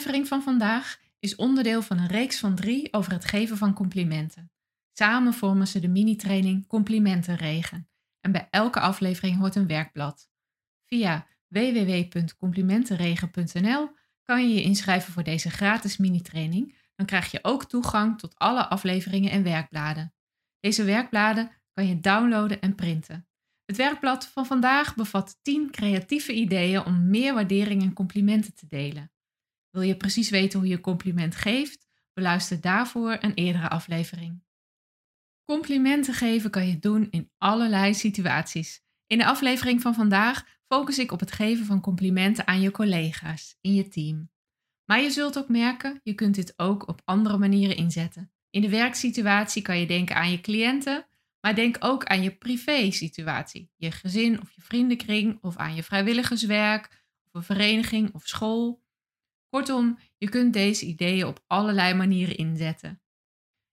Aflevering van vandaag is onderdeel van een reeks van drie over het geven van complimenten. Samen vormen ze de mini-training Complimentenregen. En bij elke aflevering hoort een werkblad. Via www.complimentenregen.nl kan je je inschrijven voor deze gratis mini-training. Dan krijg je ook toegang tot alle afleveringen en werkbladen. Deze werkbladen kan je downloaden en printen. Het werkblad van vandaag bevat 10 creatieve ideeën om meer waardering en complimenten te delen. Wil je precies weten hoe je compliment geeft? Beluister daarvoor een eerdere aflevering. Complimenten geven kan je doen in allerlei situaties. In de aflevering van vandaag focus ik op het geven van complimenten aan je collega's in je team. Maar je zult ook merken, je kunt dit ook op andere manieren inzetten. In de werksituatie kan je denken aan je cliënten, maar denk ook aan je privé-situatie, je gezin of je vriendenkring of aan je vrijwilligerswerk of een vereniging of school. Kortom, je kunt deze ideeën op allerlei manieren inzetten.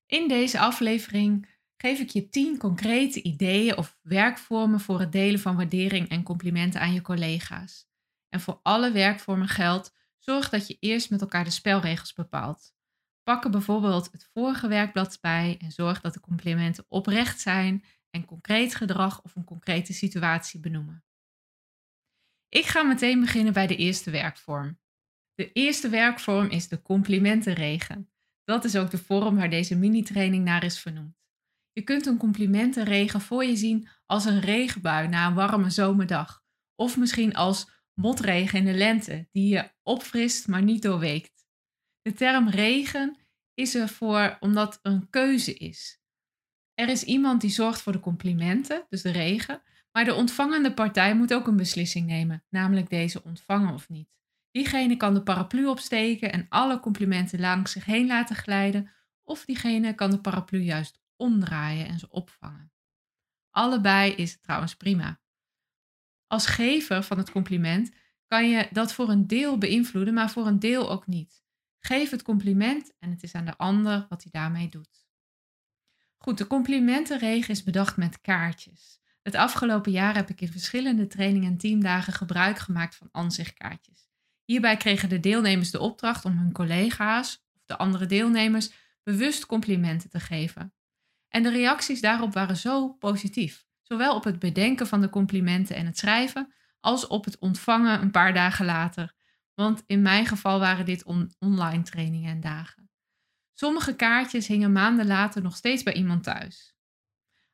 In deze aflevering geef ik je 10 concrete ideeën of werkvormen voor het delen van waardering en complimenten aan je collega's. En voor alle werkvormen geldt: zorg dat je eerst met elkaar de spelregels bepaalt. Pak er bijvoorbeeld het vorige werkblad bij en zorg dat de complimenten oprecht zijn en concreet gedrag of een concrete situatie benoemen. Ik ga meteen beginnen bij de eerste werkvorm. De eerste werkvorm is de complimentenregen. Dat is ook de vorm waar deze mini-training naar is vernoemd. Je kunt een complimentenregen voor je zien als een regenbui na een warme zomerdag. Of misschien als motregen in de lente, die je opfrist maar niet doorweekt. De term regen is er voor omdat een keuze is. Er is iemand die zorgt voor de complimenten, dus de regen, maar de ontvangende partij moet ook een beslissing nemen, namelijk deze ontvangen of niet. Diegene kan de paraplu opsteken en alle complimenten langs zich heen laten glijden, of diegene kan de paraplu juist omdraaien en ze opvangen. Allebei is trouwens prima. Als gever van het compliment kan je dat voor een deel beïnvloeden, maar voor een deel ook niet. Geef het compliment en het is aan de ander wat hij daarmee doet. Goed, de complimentenregen is bedacht met kaartjes. Het afgelopen jaar heb ik in verschillende trainingen en teamdagen gebruik gemaakt van ansichtkaartjes. Hierbij kregen de deelnemers de opdracht om hun collega's of de andere deelnemers bewust complimenten te geven. En de reacties daarop waren zo positief, zowel op het bedenken van de complimenten en het schrijven, als op het ontvangen een paar dagen later. Want in mijn geval waren dit online trainingen en dagen. Sommige kaartjes hingen maanden later nog steeds bij iemand thuis.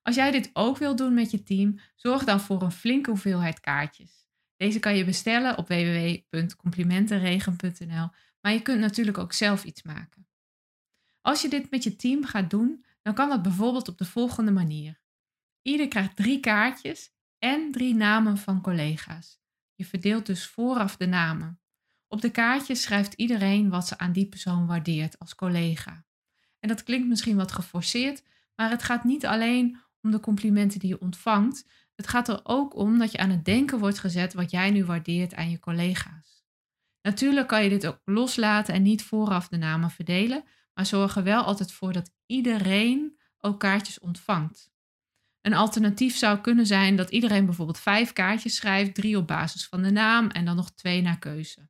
Als jij dit ook wil doen met je team, zorg dan voor een flinke hoeveelheid kaartjes. Deze kan je bestellen op www.complimentenregen.nl, maar je kunt natuurlijk ook zelf iets maken. Als je dit met je team gaat doen, dan kan dat bijvoorbeeld op de volgende manier. Ieder krijgt drie kaartjes en drie namen van collega's. Je verdeelt dus vooraf de namen. Op de kaartjes schrijft iedereen wat ze aan die persoon waardeert als collega. En dat klinkt misschien wat geforceerd, maar het gaat niet alleen om de complimenten die je ontvangt. Het gaat er ook om dat je aan het denken wordt gezet wat jij nu waardeert aan je collega's. Natuurlijk kan je dit ook loslaten en niet vooraf de namen verdelen, maar zorg er wel altijd voor dat iedereen ook kaartjes ontvangt. Een alternatief zou kunnen zijn dat iedereen bijvoorbeeld vijf kaartjes schrijft, drie op basis van de naam en dan nog twee naar keuze.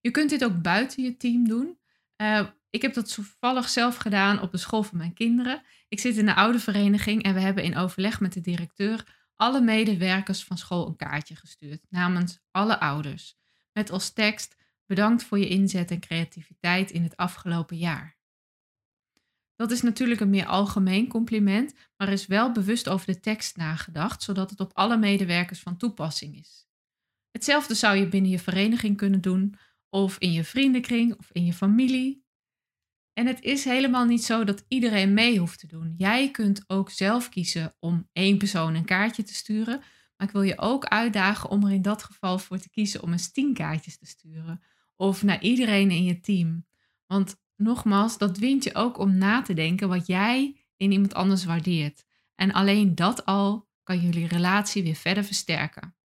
Je kunt dit ook buiten je team doen. Uh, ik heb dat toevallig zelf gedaan op de school van mijn kinderen. Ik zit in de oude vereniging en we hebben in overleg met de directeur alle medewerkers van school een kaartje gestuurd namens alle ouders. Met als tekst bedankt voor je inzet en creativiteit in het afgelopen jaar. Dat is natuurlijk een meer algemeen compliment, maar is wel bewust over de tekst nagedacht, zodat het op alle medewerkers van toepassing is. Hetzelfde zou je binnen je vereniging kunnen doen, of in je vriendenkring of in je familie. En het is helemaal niet zo dat iedereen mee hoeft te doen. Jij kunt ook zelf kiezen om één persoon een kaartje te sturen. Maar ik wil je ook uitdagen om er in dat geval voor te kiezen om eens tien kaartjes te sturen. Of naar iedereen in je team. Want nogmaals, dat dwingt je ook om na te denken wat jij in iemand anders waardeert. En alleen dat al kan jullie relatie weer verder versterken.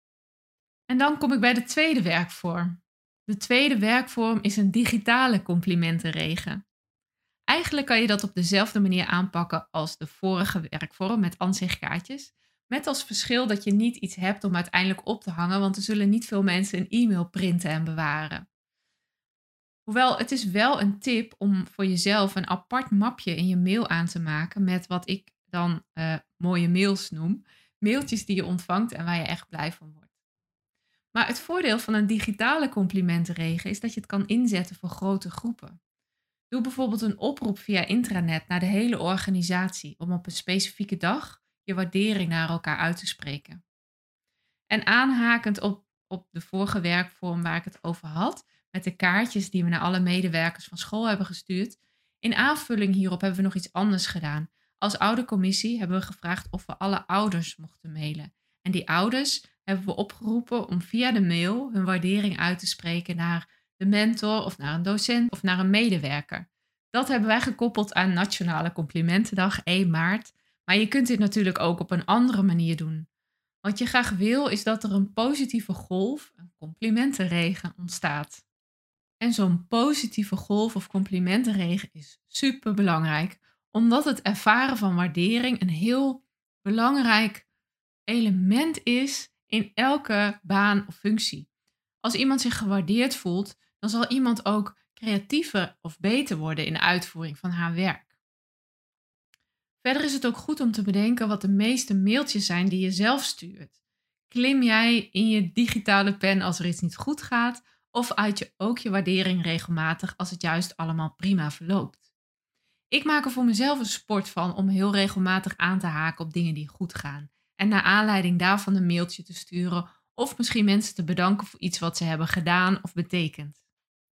En dan kom ik bij de tweede werkvorm. De tweede werkvorm is een digitale complimentenregen. Eigenlijk kan je dat op dezelfde manier aanpakken als de vorige werkvorm met ansichtkaartjes. Met als verschil dat je niet iets hebt om uiteindelijk op te hangen, want er zullen niet veel mensen een e-mail printen en bewaren. Hoewel, het is wel een tip om voor jezelf een apart mapje in je mail aan te maken met wat ik dan uh, mooie mails noem. Mailtjes die je ontvangt en waar je echt blij van wordt. Maar het voordeel van een digitale complimentenregen is dat je het kan inzetten voor grote groepen. Doe bijvoorbeeld een oproep via intranet naar de hele organisatie om op een specifieke dag je waardering naar elkaar uit te spreken. En aanhakend op, op de vorige werkvorm waar ik het over had, met de kaartjes die we naar alle medewerkers van school hebben gestuurd, in aanvulling hierop hebben we nog iets anders gedaan. Als oudercommissie hebben we gevraagd of we alle ouders mochten mailen. En die ouders hebben we opgeroepen om via de mail hun waardering uit te spreken naar de mentor of naar een docent of naar een medewerker. Dat hebben wij gekoppeld aan Nationale Complimentendag 1 maart. Maar je kunt dit natuurlijk ook op een andere manier doen. Wat je graag wil is dat er een positieve golf, een complimentenregen, ontstaat. En zo'n positieve golf of complimentenregen is super belangrijk, omdat het ervaren van waardering een heel belangrijk element is in elke baan of functie. Als iemand zich gewaardeerd voelt, dan zal iemand ook creatiever of beter worden in de uitvoering van haar werk. Verder is het ook goed om te bedenken wat de meeste mailtjes zijn die je zelf stuurt. Klim jij in je digitale pen als er iets niet goed gaat, of uit je ook je waardering regelmatig als het juist allemaal prima verloopt? Ik maak er voor mezelf een sport van om heel regelmatig aan te haken op dingen die goed gaan en naar aanleiding daarvan een mailtje te sturen of misschien mensen te bedanken voor iets wat ze hebben gedaan of betekend.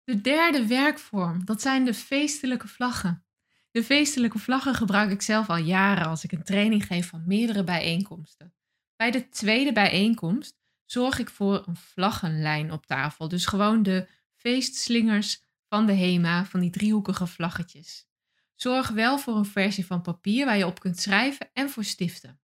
De derde werkvorm, dat zijn de feestelijke vlaggen. De feestelijke vlaggen gebruik ik zelf al jaren als ik een training geef van meerdere bijeenkomsten. Bij de tweede bijeenkomst zorg ik voor een vlaggenlijn op tafel. Dus gewoon de feestslingers van de HEMA, van die driehoekige vlaggetjes. Zorg wel voor een versie van papier waar je op kunt schrijven en voor stiften.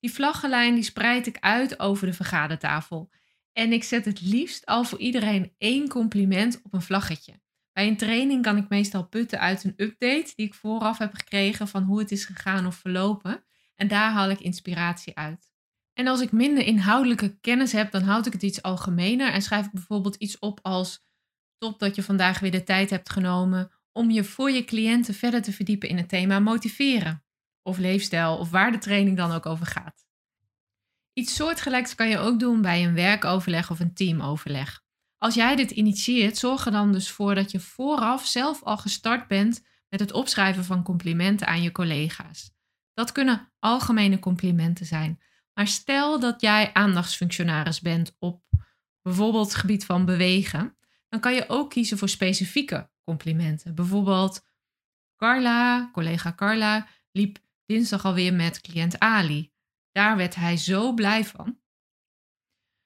Die vlaggenlijn die spreid ik uit over de vergadertafel. En ik zet het liefst al voor iedereen één compliment op een vlaggetje. Bij een training kan ik meestal putten uit een update die ik vooraf heb gekregen van hoe het is gegaan of verlopen. En daar haal ik inspiratie uit. En als ik minder inhoudelijke kennis heb, dan houd ik het iets algemener en schrijf ik bijvoorbeeld iets op als top dat je vandaag weer de tijd hebt genomen om je voor je cliënten verder te verdiepen in het thema motiveren of leefstijl of waar de training dan ook over gaat. Iets soortgelijks kan je ook doen bij een werkoverleg of een teamoverleg. Als jij dit initieert, zorg er dan dus voor dat je vooraf zelf al gestart bent met het opschrijven van complimenten aan je collega's. Dat kunnen algemene complimenten zijn. Maar stel dat jij aandachtsfunctionaris bent op bijvoorbeeld het gebied van bewegen, dan kan je ook kiezen voor specifieke complimenten. Bijvoorbeeld Carla, collega Carla, liep dinsdag alweer met cliënt Ali. Daar werd hij zo blij van.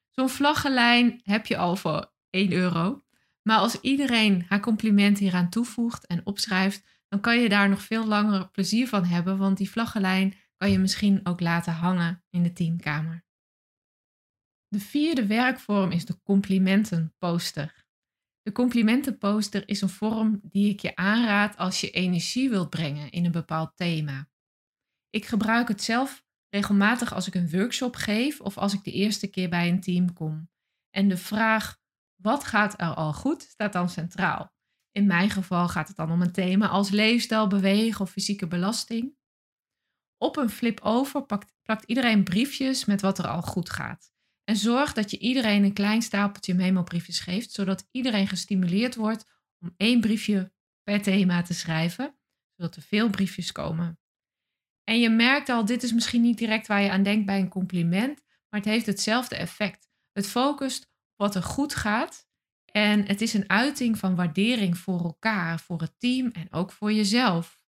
Zo'n vlaggenlijn heb je al voor 1 euro. Maar als iedereen haar compliment hieraan toevoegt en opschrijft, dan kan je daar nog veel langer plezier van hebben, want die vlaggenlijn kan je misschien ook laten hangen in de teamkamer. De vierde werkvorm is de complimentenposter. De complimentenposter is een vorm die ik je aanraad als je energie wilt brengen in een bepaald thema. Ik gebruik het zelf regelmatig als ik een workshop geef of als ik de eerste keer bij een team kom. En de vraag wat gaat er al goed staat dan centraal. In mijn geval gaat het dan om een thema als leefstijl, bewegen of fysieke belasting. Op een flip over plakt, iedereen briefjes met wat er al goed gaat. En zorg dat je iedereen een klein stapeltje memo-briefjes geeft, zodat iedereen gestimuleerd wordt om één briefje per thema te schrijven, zodat er veel briefjes komen. En je merkt al, dit is misschien niet direct waar je aan denkt bij een compliment, maar het heeft hetzelfde effect. Het focust op wat er goed gaat En het is een uiting van waardering voor elkaar, voor het team en ook voor jezelf.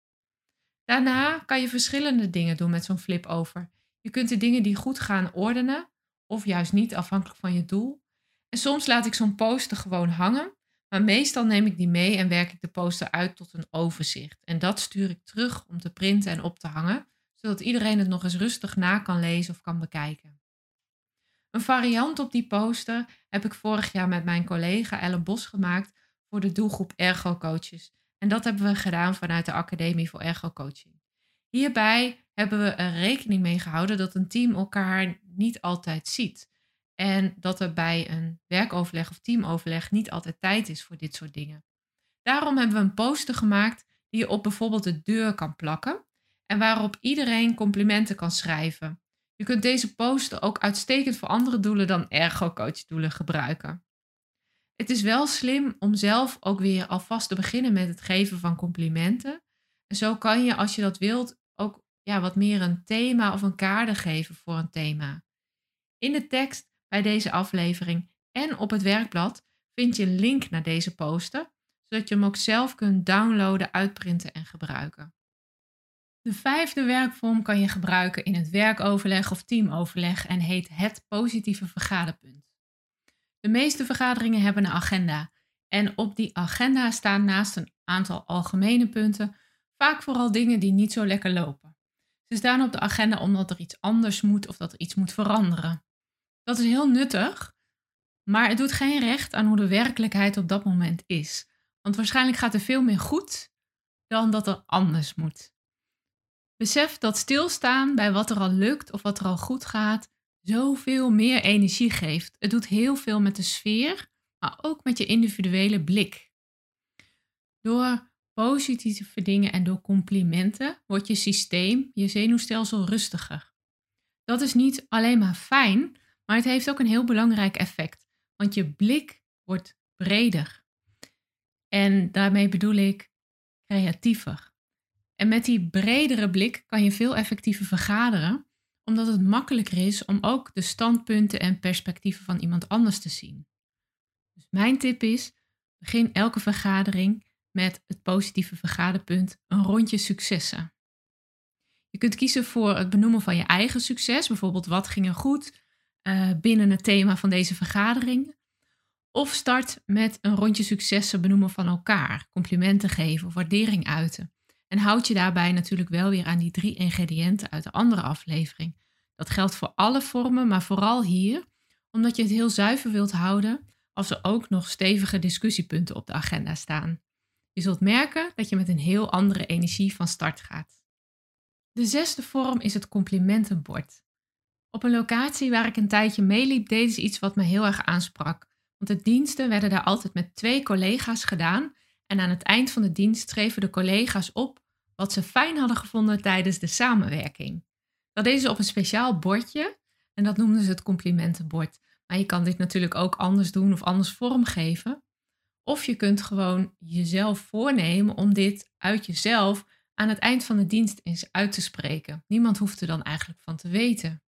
Daarna kan je verschillende dingen doen met zo'n flip over. Je kunt de dingen die goed gaan ordenen, of juist niet afhankelijk van je doel. En soms laat ik zo'n poster gewoon hangen, maar meestal neem ik die mee en werk ik de poster uit tot een overzicht. En dat stuur ik terug om te printen en op te hangen, zodat iedereen het nog eens rustig na kan lezen of kan bekijken. Een variant op die poster heb ik vorig jaar met mijn collega Ellen Bos gemaakt voor de doelgroep Ergo Coaches. En dat hebben we gedaan vanuit de Academie voor Ergo Coaching. Hierbij hebben we er rekening mee gehouden dat een team elkaar niet altijd ziet. En dat er bij een werkoverleg of teamoverleg niet altijd tijd is voor dit soort dingen. Daarom hebben we een poster gemaakt die je op bijvoorbeeld de deur kan plakken en waarop iedereen complimenten kan schrijven. Je kunt deze poster ook uitstekend voor andere doelen dan ergo-coach-doelen gebruiken. Het is wel slim om zelf ook weer alvast te beginnen met het geven van complimenten. En zo kan je, als je dat wilt, ook ja, wat meer een thema of een kader geven voor een thema. In de tekst bij deze aflevering en op het werkblad vind je een link naar deze poster, zodat je hem ook zelf kunt downloaden, uitprinten en gebruiken. De vijfde werkvorm kan je gebruiken in het werkoverleg of teamoverleg en heet het positieve vergaderpunt. De meeste vergaderingen hebben een agenda en op die agenda staan naast een aantal algemene punten vaak vooral dingen die niet zo lekker lopen. Ze staan op de agenda omdat er iets anders moet of dat er iets moet veranderen. Dat is heel nuttig, maar het doet geen recht aan hoe de werkelijkheid op dat moment is. Want waarschijnlijk gaat er veel meer goed dan dat er anders moet. Besef dat stilstaan bij wat er al lukt of wat er al goed gaat, zoveel meer energie geeft. Het doet heel veel met de sfeer, maar ook met je individuele blik. Door positieve dingen en door complimenten wordt je systeem, je zenuwstelsel rustiger. Dat is niet alleen maar fijn, maar het heeft ook een heel belangrijk effect, want je blik wordt breder. En daarmee bedoel ik creatiever. En met die bredere blik kan je veel effectiever vergaderen, omdat het makkelijker is om ook de standpunten en perspectieven van iemand anders te zien. Dus mijn tip is: begin elke vergadering met het positieve vergaderpunt een rondje successen. Je kunt kiezen voor het benoemen van je eigen succes, bijvoorbeeld wat ging er goed uh, binnen het thema van deze vergadering. Of start met een rondje successen benoemen van elkaar, complimenten geven of waardering uiten. En houd je daarbij natuurlijk wel weer aan die drie ingrediënten uit de andere aflevering. Dat geldt voor alle vormen, maar vooral hier, omdat je het heel zuiver wilt houden als er ook nog stevige discussiepunten op de agenda staan. Je zult merken dat je met een heel andere energie van start gaat. De zesde vorm is het complimentenbord. Op een locatie waar ik een tijdje meeliep, deden ze iets wat me heel erg aansprak. Want de diensten werden daar altijd met twee collega's gedaan. En aan het eind van de dienst schreven de collega's op wat ze fijn hadden gevonden tijdens de samenwerking. Dat deden ze op een speciaal bordje en dat noemden ze het complimentenbord. Maar je kan dit natuurlijk ook anders doen of anders vormgeven. Of je kunt gewoon jezelf voornemen om dit uit jezelf aan het eind van de dienst eens uit te spreken. Niemand hoeft er dan eigenlijk van te weten.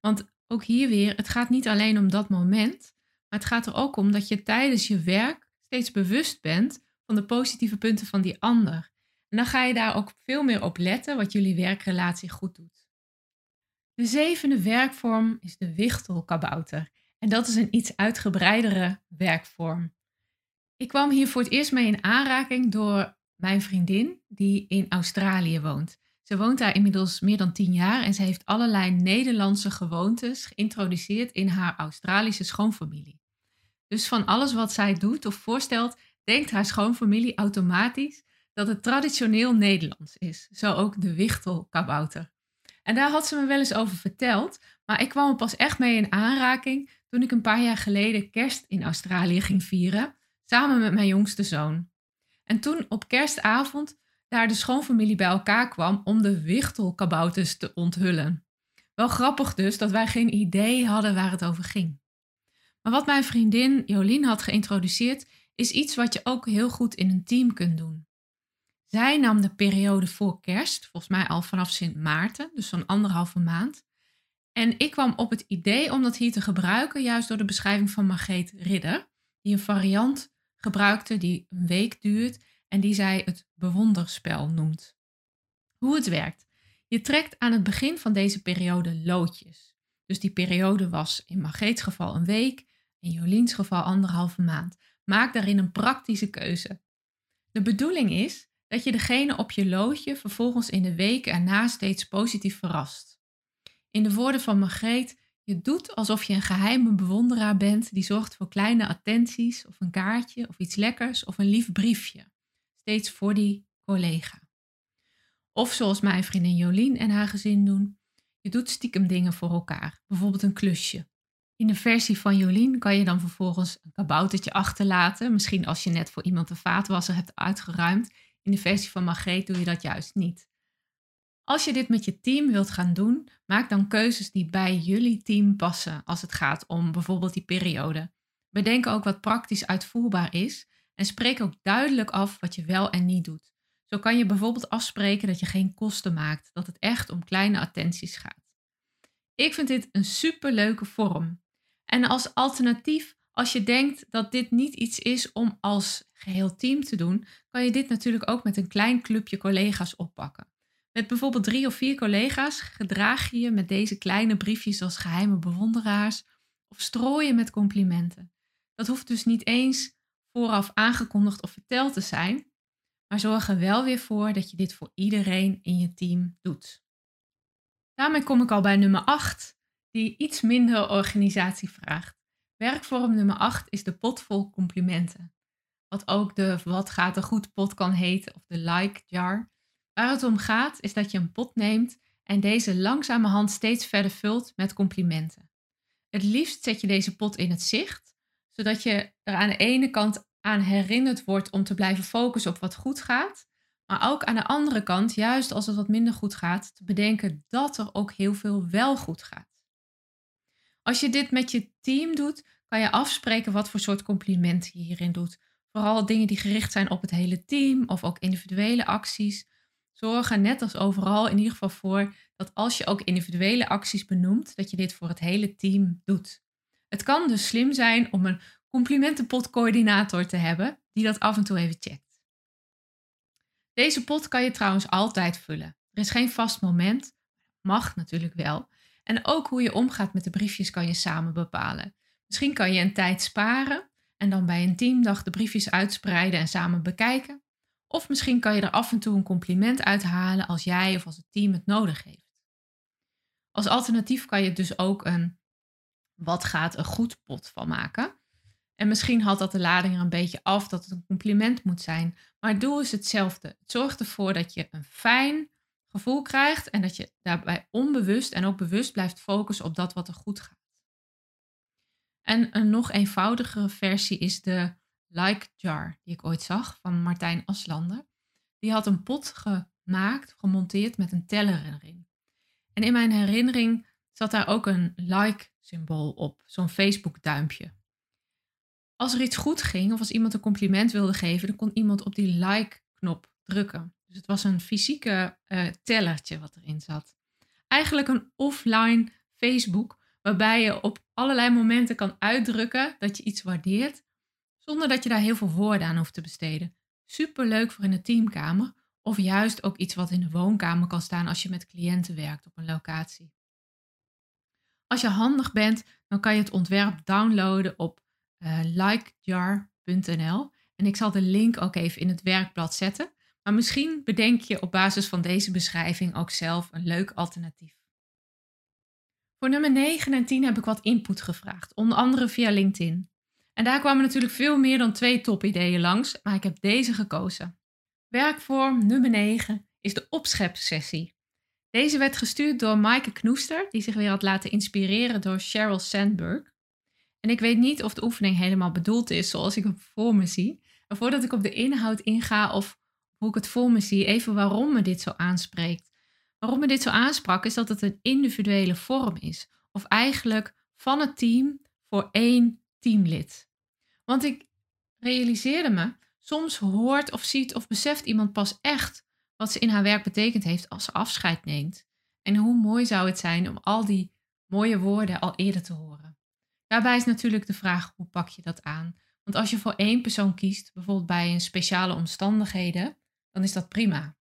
Want ook hier weer, het gaat niet alleen om dat moment, maar het gaat er ook om dat je tijdens je werk steeds bewust bent van de positieve punten van die ander. En dan ga je daar ook veel meer op letten wat jullie werkrelatie goed doet. De zevende werkvorm is de wichtelkabouter. En dat is een iets uitgebreidere werkvorm. Ik kwam hier voor het eerst mee in aanraking door mijn vriendin die in Australië woont. Ze woont daar inmiddels meer dan tien jaar en ze heeft allerlei Nederlandse gewoontes geïntroduceerd in haar Australische schoonfamilie. Dus van alles wat zij doet of voorstelt, denkt haar schoonfamilie automatisch dat het traditioneel Nederlands is. Zo ook de wichtelkabouter. En daar had ze me wel eens over verteld, maar ik kwam er pas echt mee in aanraking toen ik een paar jaar geleden kerst in Australië ging vieren, samen met mijn jongste zoon. En toen op kerstavond daar de schoonfamilie bij elkaar kwam om de wichtelkabouters te onthullen. Wel grappig dus dat wij geen idee hadden waar het over ging. Maar wat mijn vriendin Jolien had geïntroduceerd, is iets wat je ook heel goed in een team kunt doen. Zij nam de periode voor kerst, volgens mij al vanaf Sint Maarten, dus zo'n anderhalve maand. En ik kwam op het idee om dat hier te gebruiken, juist door de beschrijving van Margreet Ridder, die een variant gebruikte die een week duurt en die zij het bewonderspel noemt. Hoe het werkt. Je trekt aan het begin van deze periode loodjes. Dus die periode was in Margreets geval een week, in Joliens geval anderhalve maand. Maak daarin een praktische keuze. De bedoeling is dat je degene op je loodje vervolgens in de weken erna steeds positief verrast. In de woorden van Margreet, je doet alsof je een geheime bewonderaar bent die zorgt voor kleine attenties of een kaartje of iets lekkers of een lief briefje. Steeds voor die collega. Of zoals mijn vriendin Jolien en haar gezin doen, je doet stiekem dingen voor elkaar, bijvoorbeeld een klusje. In de versie van Jolien kan je dan vervolgens een kaboutertje achterlaten, misschien als je net voor iemand de vaatwasser hebt uitgeruimd. In de versie van Margreet doe je dat juist niet. Als je dit met je team wilt gaan doen, maak dan keuzes die bij jullie team passen als het gaat om bijvoorbeeld die periode. Bedenk ook wat praktisch uitvoerbaar is en spreek ook duidelijk af wat je wel en niet doet. Zo kan je bijvoorbeeld afspreken dat je geen kosten maakt, dat het echt om kleine attenties gaat. Ik vind dit een superleuke vorm. En als alternatief, als je denkt dat dit niet iets is om als geheel team te doen, kan je dit natuurlijk ook met een klein clubje collega's oppakken. Met bijvoorbeeld drie of vier collega's gedraag je je met deze kleine briefjes als geheime bewonderaars of strooien met complimenten. Dat hoeft dus niet eens vooraf aangekondigd of verteld te zijn, maar zorg er wel weer voor dat je dit voor iedereen in je team doet. Daarmee kom ik al bij nummer 8, die iets minder organisatie vraagt. Werkvorm nummer 8 is de pot vol complimenten. Wat ook de wat gaat er goed pot kan heten of de like jar. Waar het om gaat is dat je een pot neemt en deze langzamerhand steeds verder vult met complimenten. Het liefst zet je deze pot in het zicht, zodat je er aan de ene kant aan herinnerd wordt om te blijven focussen op wat goed gaat. Maar ook aan de andere kant, juist als het wat minder goed gaat, te bedenken dat er ook heel veel wel goed gaat. Als je dit met je team doet, kan je afspreken wat voor soort complimenten je hierin doet. Vooral dingen die gericht zijn op het hele team of ook individuele acties. Zorg er net als overal in ieder geval voor dat als je ook individuele acties benoemt, dat je dit voor het hele team doet. Het kan dus slim zijn om een complimentenpotcoördinator te hebben die dat af en toe even checkt. Deze pot kan je trouwens altijd vullen. Er is geen vast moment, mag natuurlijk wel. En ook hoe je omgaat met de briefjes kan je samen bepalen. Misschien kan je een tijd sparen en dan bij een teamdag de briefjes uitspreiden en samen bekijken. Of misschien kan je er af en toe een compliment uithalen als jij of als het team het nodig heeft. Als alternatief kan je dus ook een wat gaat een goed pot van maken. En misschien haalt dat de lading er een beetje af dat het een compliment moet zijn. Maar het doel is hetzelfde. Het zorgt ervoor dat je een fijn gevoel krijgt en dat je daarbij onbewust en ook bewust blijft focussen op dat wat er goed gaat. En een nog eenvoudigere versie is de Like Jar, die ik ooit zag van Martijn Aslander. Die had een pot gemaakt, gemonteerd met een teller erin. En in mijn herinnering zat daar ook een like-symbool op, zo'n Facebook-duimpje. Als er iets goed ging of als iemand een compliment wilde geven, dan kon iemand op die like-knop drukken. Dus het was een fysieke uh, tellertje wat erin zat. Eigenlijk een offline Facebook, waarbij je op allerlei momenten kan uitdrukken dat je iets waardeert, zonder dat je daar heel veel woorden aan hoeft te besteden. Super leuk voor in de teamkamer, of juist ook iets wat in de woonkamer kan staan als je met cliënten werkt op een locatie. Als je handig bent, dan kan je het ontwerp downloaden op uh, likejar.nl. En ik zal de link ook even in het werkblad zetten. Maar misschien bedenk je op basis van deze beschrijving ook zelf een leuk alternatief. Voor nummer 9 en 10 heb ik wat input gevraagd, onder andere via LinkedIn. En daar kwamen natuurlijk veel meer dan twee topideeën langs, maar ik heb deze gekozen. Werkvorm nummer 9 is de opschepsessie. Deze werd gestuurd door Maaike Knoester, die zich weer had laten inspireren door Sheryl Sandberg. En ik weet niet of de oefening helemaal bedoeld is zoals ik hem voor me zie. Maar voordat ik op de inhoud inga of hoe ik het voor me zie, even waarom me dit zo aanspreekt. Waarom me dit zo aansprak is dat het een individuele vorm is. Of eigenlijk van het team voor één teamlid. Want ik realiseerde me, soms hoort of ziet of beseft iemand pas echt wat ze in haar werk betekend heeft als ze afscheid neemt. En hoe mooi zou het zijn om al die mooie woorden al eerder te horen. Daarbij is natuurlijk de vraag hoe pak je dat aan? Want als je voor één persoon kiest, bijvoorbeeld bij een speciale omstandigheden, dan is dat prima.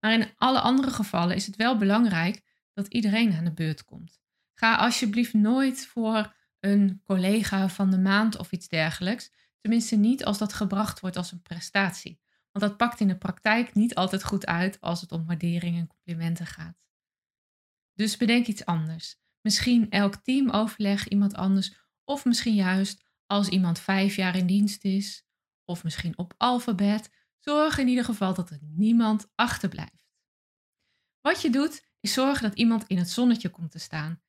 Maar in alle andere gevallen is het wel belangrijk dat iedereen aan de beurt komt. Ga alsjeblieft nooit voor een collega van de maand of iets dergelijks. Tenminste niet als dat gebracht wordt als een prestatie. Want dat pakt in de praktijk niet altijd goed uit als het om waardering en complimenten gaat. Dus bedenk iets anders. Misschien elk teamoverleg iemand anders. Of misschien juist als iemand vijf jaar in dienst is. Of misschien op alfabet. Zorg in ieder geval dat er niemand achterblijft. Wat je doet, is zorgen dat iemand in het zonnetje komt te staan.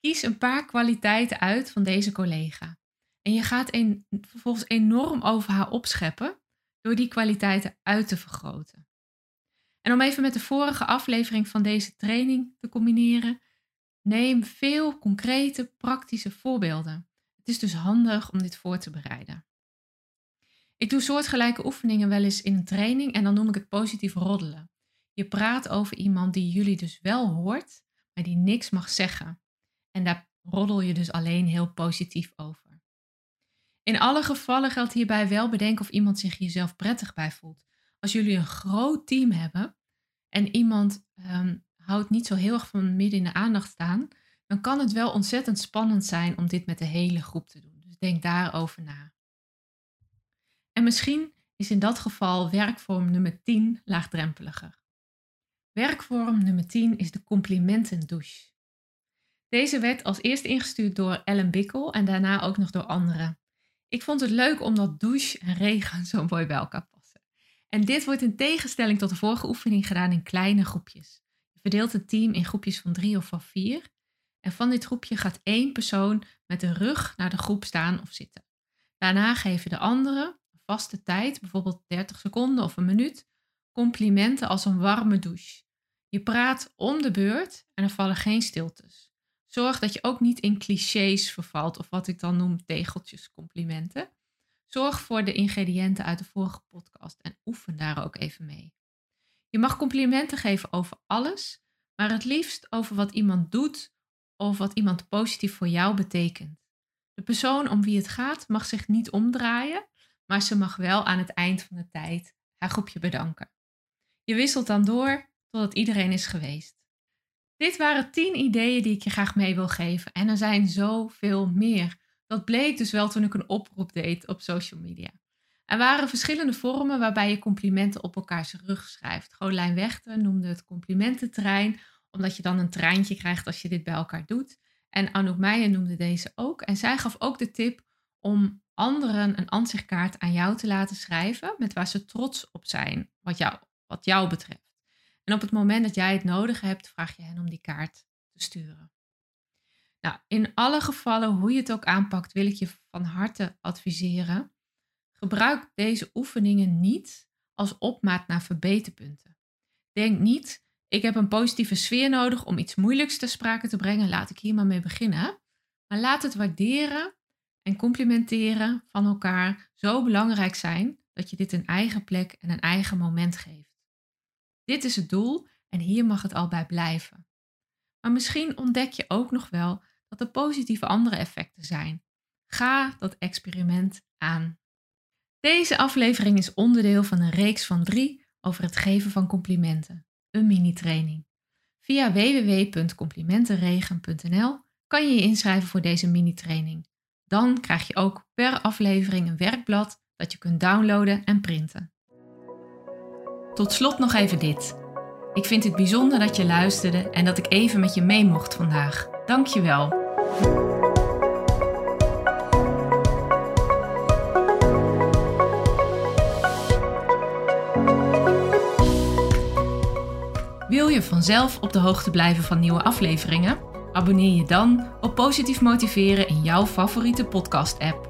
Kies een paar kwaliteiten uit van deze collega. En je gaat een, vervolgens enorm over haar opscheppen door die kwaliteiten uit te vergroten. En om even met de vorige aflevering van deze training te combineren, neem veel concrete, praktische voorbeelden. Het is dus handig om dit voor te bereiden. Ik doe soortgelijke oefeningen wel eens in een training en dan noem ik het positief roddelen. Je praat over iemand die jullie dus wel hoort, maar die niks mag zeggen. En daar roddel je dus alleen heel positief over. In alle gevallen geldt hierbij wel bedenken of iemand zich jezelf prettig bij voelt. Als jullie een groot team hebben en iemand ehm, houdt niet zo heel erg van midden in de aandacht staan, dan kan het wel ontzettend spannend zijn om dit met de hele groep te doen. Dus denk daarover na. En misschien is in dat geval werkvorm nummer 10 laagdrempeliger. Werkvorm nummer 10 is de complimentendouche. Deze werd als eerst ingestuurd door Ellen Bickel en daarna ook nog door anderen. Ik vond het leuk omdat douche en regen zo mooi bij elkaar passen. En dit wordt in tegenstelling tot de vorige oefening gedaan in kleine groepjes. Je verdeelt het team in groepjes van drie of van vier. En van dit groepje gaat één persoon met de rug naar de groep staan of zitten. Daarna geven de anderen een vaste tijd, bijvoorbeeld 30 seconden of een minuut, complimenten als een warme douche. Je praat om de beurt en er vallen geen stiltes. Zorg dat je ook niet in clichés vervalt of wat ik dan noem tegeltjes complimenten. Zorg voor de ingrediënten uit de vorige podcast en oefen daar ook even mee. Je mag complimenten geven over alles, maar het liefst over wat iemand doet of wat iemand positief voor jou betekent. De persoon om wie het gaat mag zich niet omdraaien, maar ze mag wel aan het eind van de tijd haar groepje bedanken. Je wisselt dan door totdat iedereen is geweest. Dit waren 10 ideeën die ik je graag mee wil geven. En er zijn zoveel meer. Dat bleek dus wel toen ik een oproep deed op social media. Er waren verschillende vormen waarbij je complimenten op elkaars rug schrijft. Golijn Wechter noemde het complimententrein, omdat je dan een treintje krijgt als je dit bij elkaar doet. En Anouk Meijer noemde deze ook. En zij gaf ook de tip om anderen een ansichtkaart aan jou te laten schrijven, met waar ze trots op zijn, wat jou, wat jou betreft. En op het moment dat jij het nodig hebt, vraag je hen om die kaart te sturen. Nou, in alle gevallen, hoe je het ook aanpakt, wil ik je van harte adviseren. Gebruik deze oefeningen niet als opmaat naar verbeterpunten. Denk niet, ik heb een positieve sfeer nodig om iets moeilijks te sprake te brengen, laat ik hier maar mee beginnen. Maar laat het waarderen en complimenteren van elkaar zo belangrijk zijn dat je dit een eigen plek en een eigen moment geeft. Dit is het doel en hier mag het al bij blijven. Maar misschien ontdek je ook nog wel dat er positieve andere effecten zijn. Ga dat experiment aan. Deze aflevering is onderdeel van een reeks van drie over het geven van complimenten, een mini-training. Via www.complimentenregen.nl kan je je inschrijven voor deze mini-training. Dan krijg je ook per aflevering een werkblad dat je kunt downloaden en printen. Tot slot nog even dit. Ik vind het bijzonder dat je luisterde en dat ik even met je mee mocht vandaag. Dank je wel. Wil je vanzelf op de hoogte blijven van nieuwe afleveringen? Abonneer je dan op Positief Motiveren in jouw favoriete podcast-app.